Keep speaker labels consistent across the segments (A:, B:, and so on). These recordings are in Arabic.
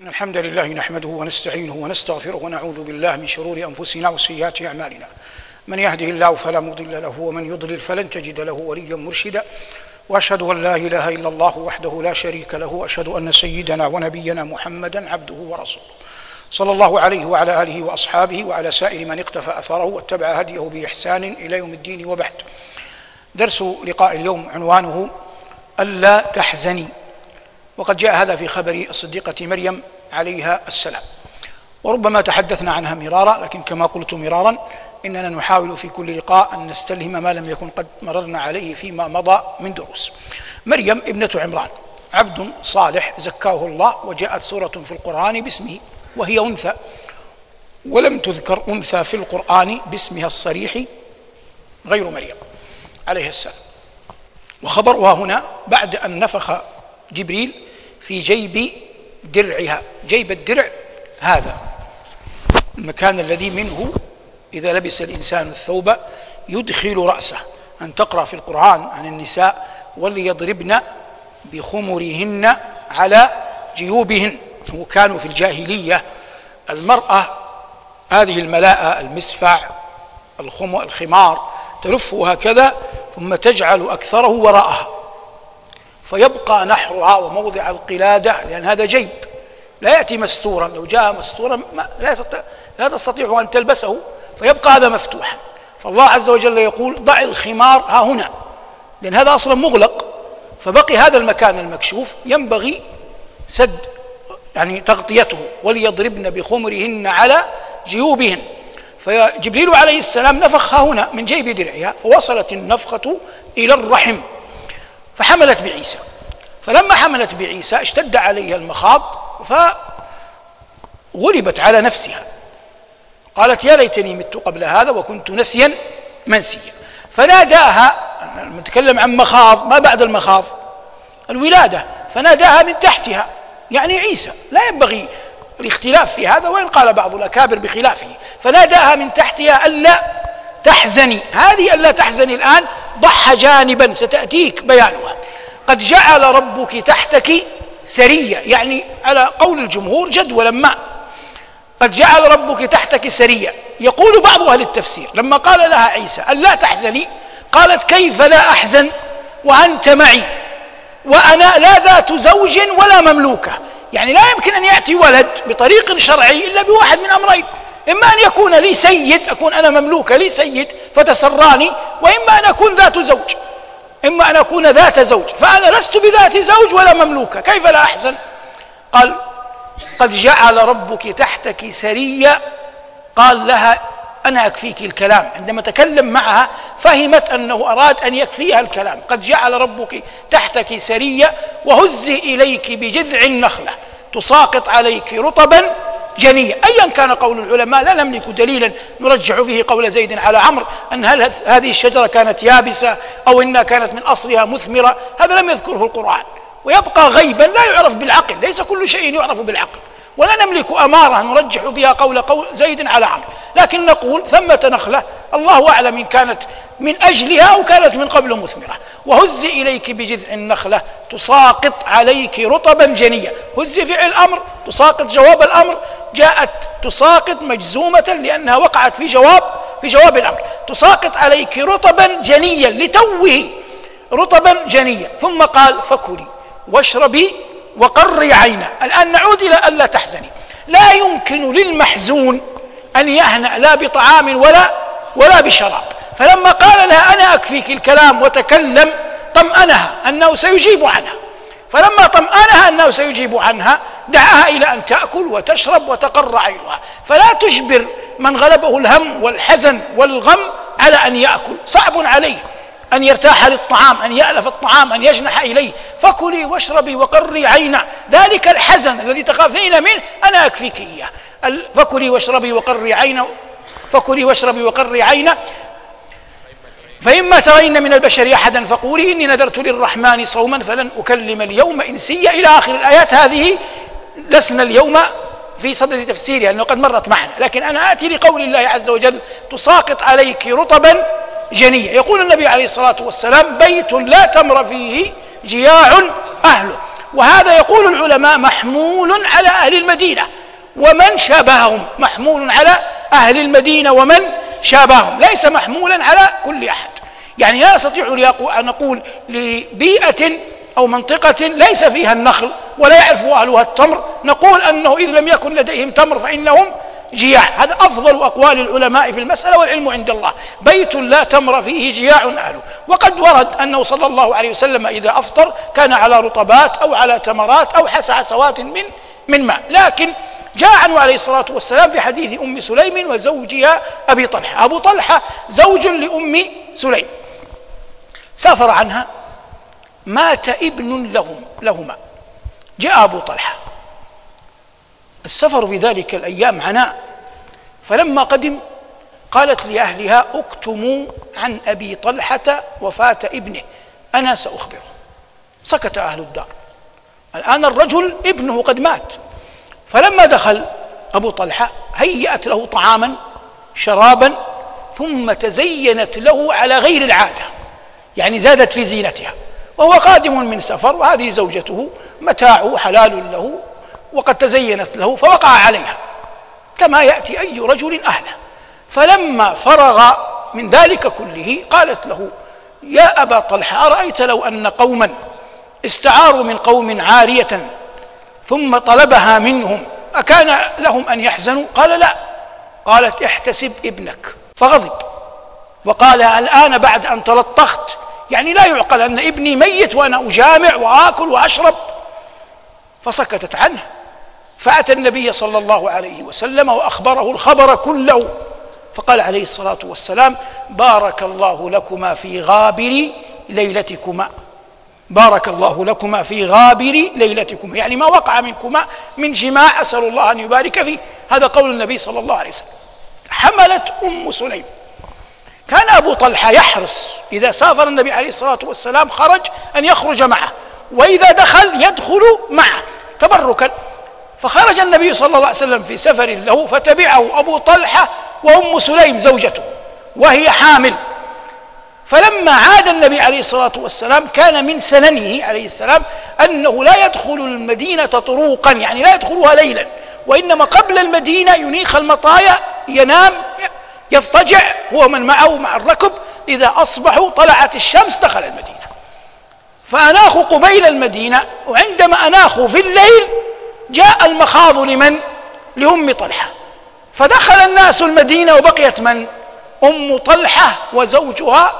A: إن الحمد لله نحمده ونستعينه ونستغفره ونعوذ بالله من شرور أنفسنا وسيئات أعمالنا من يهده الله فلا مضل له ومن يضلل فلن تجد له وليا مرشدا واشهد ان لا اله الا الله وحده لا شريك له واشهد ان سيدنا ونبينا محمدا عبده ورسوله صلى الله عليه وعلى اله واصحابه وعلى سائر من اقتفى اثره واتبع هديه باحسان الى يوم الدين وبعد درس لقاء اليوم عنوانه الا تحزني وقد جاء هذا في خبر الصديقة مريم عليها السلام وربما تحدثنا عنها مرارا لكن كما قلت مرارا إننا نحاول في كل لقاء أن نستلهم ما لم يكن قد مررنا عليه فيما مضى من دروس مريم ابنة عمران عبد صالح زكاه الله وجاءت سورة في القرآن باسمه وهي أنثى ولم تذكر أنثى في القرآن باسمها الصريح غير مريم عليه السلام وخبرها هنا بعد أن نفخ جبريل في جيب درعها جيب الدرع هذا المكان الذي منه إذا لبس الإنسان الثوب يدخل رأسه أن تقرأ في القرآن عن النساء وليضربن بخمرهن على جيوبهن وكانوا في الجاهلية المرأة هذه الملاءة المسفع الخمار تلفه هكذا ثم تجعل أكثره وراءها فيبقى نحرها وموضع القلادة لأن هذا جيب لا يأتي مستورا لو جاء مستورا لا, يستطيع لا تستطيع أن تلبسه فيبقى هذا مفتوحا فالله عز وجل يقول ضع الخمار ها هنا لأن هذا أصلا مغلق فبقي هذا المكان المكشوف ينبغي سد يعني تغطيته وليضربن بخمرهن على جيوبهن فجبريل عليه السلام نفخ هنا من جيب درعها فوصلت النفخة إلى الرحم فحملت بعيسى فلما حملت بعيسى اشتد عليها المخاض فغلبت على نفسها قالت يا ليتني مت قبل هذا وكنت نسيا منسيا فناداها نتكلم عن مخاض ما بعد المخاض الولادة فناداها من تحتها يعني عيسى لا ينبغي الاختلاف في هذا وإن قال بعض الأكابر بخلافه فناداها من تحتها ألا تحزني هذه ألا تحزني الآن ضحى جانبا ستأتيك بيانها قد جعل ربك تحتك سرية يعني على قول الجمهور جدولا ما قد جعل ربك تحتك سرية يقول بعض أهل التفسير لما قال لها عيسى ألا تحزني قالت كيف لا أحزن وأنت معي وأنا لا ذات زوج ولا مملوكة يعني لا يمكن أن يأتي ولد بطريق شرعي إلا بواحد من أمرين إما أن يكون لي سيد أكون أنا مملوكة لي سيد فتسراني وإما أن أكون ذات زوج إما أن أكون ذات زوج فأنا لست بذات زوج ولا مملوكة كيف لا أحزن قال قد جعل ربك تحتك سريا قال لها أنا أكفيك الكلام عندما تكلم معها فهمت أنه أراد أن يكفيها الكلام قد جعل ربك تحتك سريا وهزي إليك بجذع النخلة تساقط عليك رطبا جنية أيا كان قول العلماء لا نملك دليلا نرجح فيه قول زيد على عمرو أن هل هذه الشجرة كانت يابسة أو إنها كانت من أصلها مثمرة هذا لم يذكره القرآن ويبقى غيبا لا يعرف بالعقل ليس كل شيء يعرف بالعقل ولا نملك أمارة نرجح بها قول, قول زيد على عمرو لكن نقول ثمة نخلة الله أعلم إن كانت من أجلها أو كانت من قبل مثمرة وهز إليك بجذع النخلة تساقط عليك رطبا جنيا هز فعل الأمر تساقط جواب الأمر جاءت تساقط مجزومة لأنها وقعت في جواب في جواب الأمر تساقط عليك رطبا جنيا لتوه رطبا جنيا ثم قال فكلي واشربي وقري عينا الآن نعود إلى ألا تحزني لا يمكن للمحزون أن يهنأ لا بطعام ولا ولا بشراب فلما قال لها أنا أكفيك الكلام وتكلم طمأنها أنه سيجيب عنها فلما طمأنها أنه سيجيب عنها دعاها إلى أن تأكل وتشرب وتقر عينها فلا تجبر من غلبه الهم والحزن والغم على أن يأكل صعب عليه أن يرتاح للطعام أن يألف الطعام أن يجنح إليه فكلي واشربي وقري عينا ذلك الحزن الذي تخافين منه أنا أكفيك إياه فكلي واشربي وقري عينا فكلي واشربي وقري عينا فإما ترين من البشر أحدا فقولي إني نذرت للرحمن صوما فلن أكلم اليوم إنسيا إلى آخر الآيات هذه لسنا اليوم في صدد تفسيرها لأنه قد مرت معنا لكن أنا آتي لقول الله عز وجل تساقط عليك رطبا جنيا يقول النبي عليه الصلاة والسلام بيت لا تمر فيه جياع أهله وهذا يقول العلماء محمول على أهل المدينة ومن شابههم محمول على أهل المدينة ومن شابههم ليس محمولا على كل أحد يعني لا أستطيع أن أقول لبيئة أو منطقة ليس فيها النخل ولا يعرف أهلها التمر نقول أنه إذ لم يكن لديهم تمر فإنهم جياع هذا أفضل أقوال العلماء في المسألة والعلم عند الله بيت لا تمر فيه جياع أهله وقد ورد أنه صلى الله عليه وسلم إذا أفطر كان على رطبات أو على تمرات أو حسعسوات من من ماء لكن جاء عنه عليه الصلاة والسلام في حديث أم سليم وزوجها أبي طلحة أبو طلحة زوج لأم سليم سافر عنها مات ابن لهم لهما جاء أبو طلحة السفر في ذلك الأيام عناء فلما قدم قالت لأهلها اكتموا عن أبي طلحة وفاة ابنه أنا سأخبره سكت أهل الدار الآن الرجل ابنه قد مات فلما دخل أبو طلحة هيأت له طعاما شرابا ثم تزينت له على غير العادة يعني زادت في زينتها وهو قادم من سفر وهذه زوجته متاعه حلال له وقد تزينت له فوقع عليها كما ياتي اي رجل اهله فلما فرغ من ذلك كله قالت له يا ابا طلحه ارايت لو ان قوما استعاروا من قوم عاريه ثم طلبها منهم اكان لهم ان يحزنوا قال لا قالت احتسب ابنك فغضب وقال الان بعد ان تلطخت يعني لا يعقل أن ابني ميت وأنا أجامع وآكل وأشرب فسكتت عنه فأتى النبي صلى الله عليه وسلم وأخبره الخبر كله فقال عليه الصلاة والسلام بارك الله لكما في غابر ليلتكما بارك الله لكما في غابر ليلتكما يعني ما وقع منكما من جماع أسأل الله أن يبارك فيه هذا قول النبي صلى الله عليه وسلم حملت أم سليم كان أبو طلحة يحرص إذا سافر النبي عليه الصلاة والسلام خرج أن يخرج معه وإذا دخل يدخل معه تبركا فخرج النبي صلى الله عليه وسلم في سفر له فتبعه أبو طلحة وأم سليم زوجته وهي حامل فلما عاد النبي عليه الصلاة والسلام كان من سننه عليه السلام أنه لا يدخل المدينة طروقا يعني لا يدخلها ليلا وإنما قبل المدينة ينيخ المطايا ينام يضطجع هو من معه مع الركب إذا أصبحوا طلعت الشمس دخل المدينة فأناخوا قبيل المدينة وعندما أناخوا في الليل جاء المخاض لمن؟ لأم طلحة فدخل الناس المدينة وبقيت من؟ أم طلحة وزوجها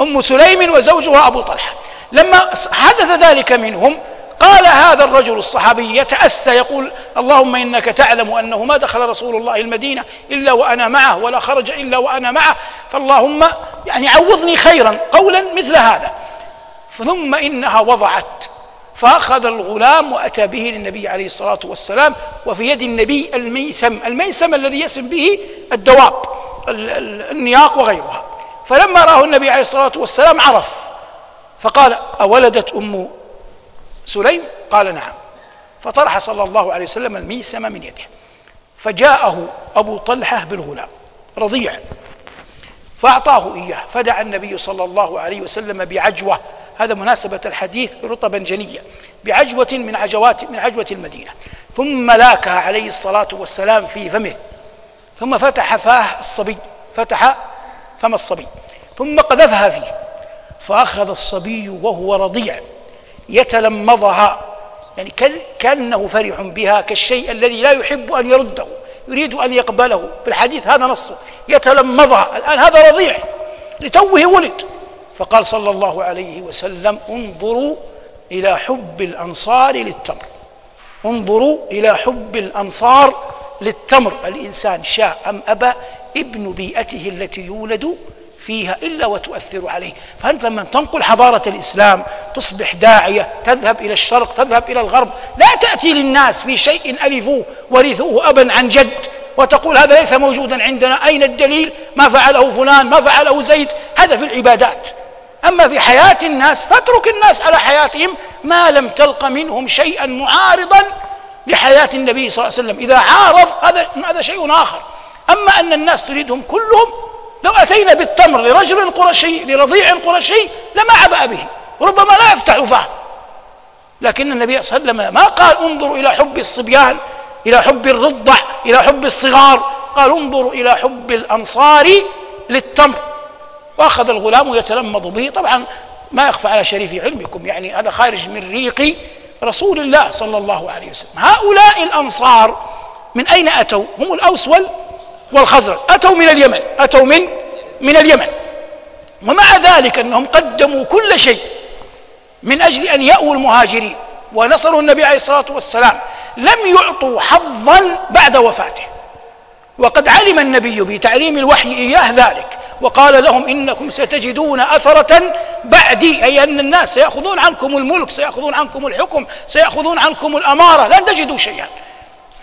A: أم سليم وزوجها أبو طلحة لما حدث ذلك منهم قال هذا الرجل الصحابي يتأسى يقول اللهم إنك تعلم أنه ما دخل رسول الله المدينة إلا وأنا معه ولا خرج إلا وأنا معه فاللهم يعني عوضني خيرا قولا مثل هذا ثم إنها وضعت فأخذ الغلام وأتى به للنبي عليه الصلاة والسلام وفي يد النبي الميسم الميسم الذي يسم به الدواب النياق وغيرها فلما رآه النبي عليه الصلاة والسلام عرف فقال أولدت أم سليم قال نعم فطرح صلى الله عليه وسلم الميسم من يده فجاءه أبو طلحة بالغلام رضيع فأعطاه إياه فدعا النبي صلى الله عليه وسلم بعجوة هذا مناسبة الحديث رطبا جنية بعجوة من عجوات من عجوة المدينة ثم لاكها عليه الصلاة والسلام في فمه ثم فتح فاه الصبي فتح فم الصبي ثم قذفها فيه فأخذ الصبي وهو رضيع يتلمضها يعني كأنه فرح بها كالشيء الذي لا يحب أن يرده يريد أن يقبله بالحديث هذا نصه يتلمضها الآن هذا رضيع لتوه ولد فقال صلى الله عليه وسلم انظروا إلى حب الأنصار للتمر انظروا إلى حب الأنصار للتمر الإنسان شاء أم أبى ابن بيئته التي يولد فيها إلا وتؤثر عليه فأنت لما تنقل حضارة الإسلام تصبح داعية تذهب إلى الشرق تذهب إلى الغرب لا تأتي للناس في شيء ألفوه ورثوه أبا عن جد وتقول هذا ليس موجودا عندنا أين الدليل ما فعله فلان ما فعله زيد هذا في العبادات أما في حياة الناس فاترك الناس على حياتهم ما لم تلق منهم شيئا معارضا لحياة النبي صلى الله عليه وسلم إذا عارض هذا هذا شيء آخر أما أن الناس تريدهم كلهم لو أتينا بالتمر لرجل قرشي لرضيع قرشي لما عبأ به ربما لا يفتح فاه لكن النبي صلى الله عليه وسلم ما قال انظروا إلى حب الصبيان إلى حب الرضع إلى حب الصغار قال انظروا إلى حب الأنصار للتمر وأخذ الغلام يتلمض به طبعا ما يخفى على شريف علمكم يعني هذا خارج من ريق رسول الله صلى الله عليه وسلم هؤلاء الأنصار من أين أتوا هم الأوس والخزرج أتوا من اليمن أتوا من من اليمن ومع ذلك أنهم قدموا كل شيء من أجل أن يأووا المهاجرين ونصروا النبي عليه الصلاة والسلام لم يعطوا حظا بعد وفاته وقد علم النبي بتعليم الوحي إياه ذلك وقال لهم إنكم ستجدون أثرة بعدي أي أن الناس سيأخذون عنكم الملك سيأخذون عنكم الحكم سيأخذون عنكم الأمارة لن تجدوا شيئا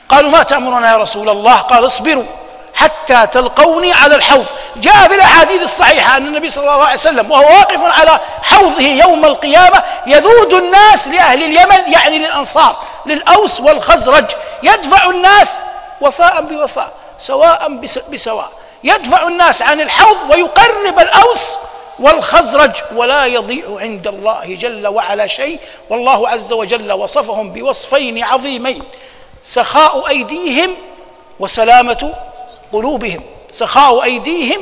A: قالوا ما تأمرنا يا رسول الله قال اصبروا حتى تلقوني على الحوض جاء في الأحاديث الصحيحة أن النبي صلى الله عليه وسلم وهو واقف على حوضه يوم القيامة يذود الناس لأهل اليمن يعني للأنصار للأوس والخزرج يدفع الناس وفاء بوفاء سواء بسواء يدفع الناس عن الحوض ويقرب الأوس والخزرج ولا يضيع عند الله جل وعلا شيء والله عز وجل وصفهم بوصفين عظيمين سخاء أيديهم وسلامة قلوبهم سخاء أيديهم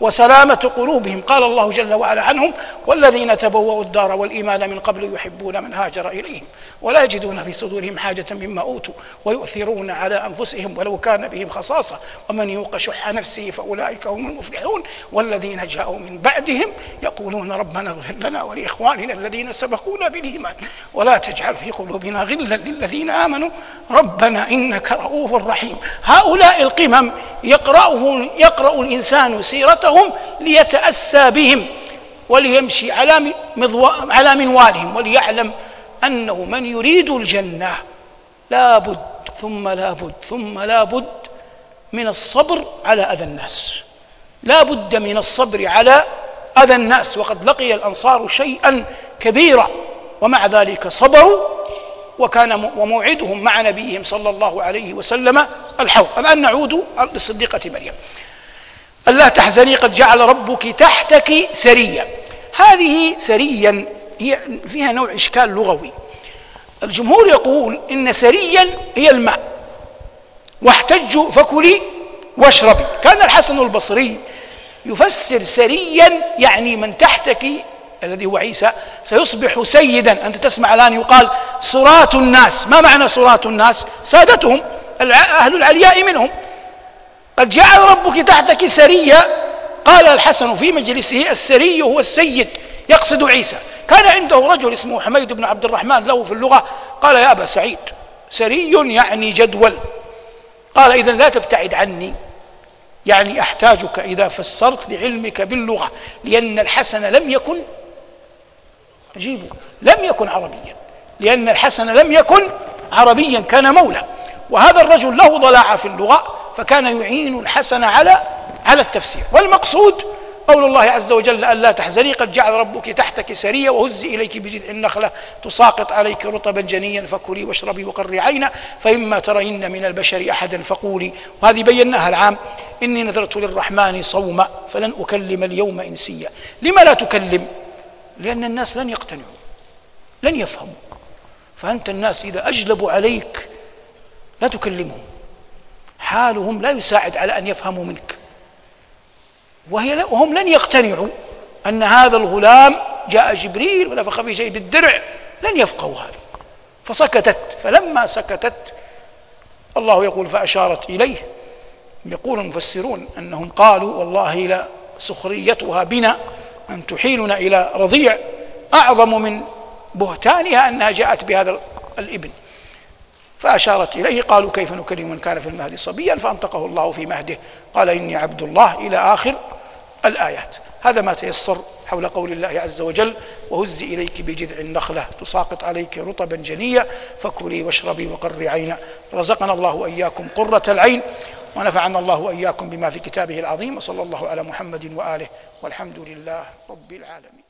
A: وسلامة قلوبهم قال الله جل وعلا عنهم والذين تبوأوا الدار والإيمان من قبل يحبون من هاجر إليهم ولا يجدون في صدورهم حاجة مما أوتوا ويؤثرون على أنفسهم ولو كان بهم خصاصة ومن يوق شح نفسه فأولئك هم المفلحون والذين جاءوا من بعدهم يقولون ربنا اغفر لنا ولإخواننا الذين سبقونا بالإيمان ولا تجعل في قلوبنا غلا للذين آمنوا ربنا إنك رؤوف رحيم هؤلاء القمم يقرأه يقرأ الإنسان سيرته صورتهم ليتأسى بهم وليمشي على على منوالهم وليعلم أنه من يريد الجنة لا بد ثم لا بد ثم لا بد من الصبر على أذى الناس لا بد من الصبر على أذى الناس وقد لقي الأنصار شيئا كبيرا ومع ذلك صبروا وكان وموعدهم مع نبيهم صلى الله عليه وسلم الحوض الآن نعود للصديقة مريم ألا تحزني قد جعل ربك تحتك سريا هذه سريا هي فيها نوع إشكال لغوي الجمهور يقول إن سريا هي الماء واحتج فكلي واشربي كان الحسن البصري يفسر سريا يعني من تحتك الذي هو عيسى سيصبح سيدا أنت تسمع الآن يقال صراط الناس ما معنى صراط الناس سادتهم أهل العلياء منهم قد جعل ربك تحتك سريا قال الحسن في مجلسه السري هو السيد يقصد عيسى كان عنده رجل اسمه حميد بن عبد الرحمن له في اللغة قال يا أبا سعيد سري يعني جدول قال إذا لا تبتعد عني يعني أحتاجك إذا فسرت لعلمك باللغة لأن الحسن لم يكن أجيبه لم يكن عربيا لأن الحسن لم يكن عربيا كان مولى وهذا الرجل له ضلاعة في اللغة فكان يعين الحسن على على التفسير والمقصود قول الله عز وجل ألا تحزني قد جعل ربك تحتك سريا وهزي إليك بجذع النخلة تساقط عليك رطبا جنيا فكلي واشربي وقري عينا فإما ترين من البشر أحدا فقولي وهذه بيناها العام إني نذرت للرحمن صوما فلن أكلم اليوم إنسيا لما لا تكلم لأن الناس لن يقتنعوا لن يفهموا فأنت الناس إذا أجلبوا عليك لا تكلمهم حالهم لا يساعد على ان يفهموا منك وهي وهم لن يقتنعوا ان هذا الغلام جاء جبريل ونفخ في شيء بالدرع لن يفقهوا هذا فسكتت فلما سكتت الله يقول فاشارت اليه يقول المفسرون انهم قالوا والله لا سخريتها بنا ان تحيلنا الى رضيع اعظم من بهتانها انها جاءت بهذا الابن فأشارت إليه قالوا كيف نكلم من كان في المهد صبيا فأنطقه الله في مهده قال إني عبد الله إلى آخر الآيات هذا ما تيسر حول قول الله عز وجل وهزي إليك بجذع النخلة تساقط عليك رطبا جنيا فكلي واشربي وقري عينا رزقنا الله وإياكم قرة العين ونفعنا الله وإياكم بما في كتابه العظيم وصلى الله على محمد وآله والحمد لله رب العالمين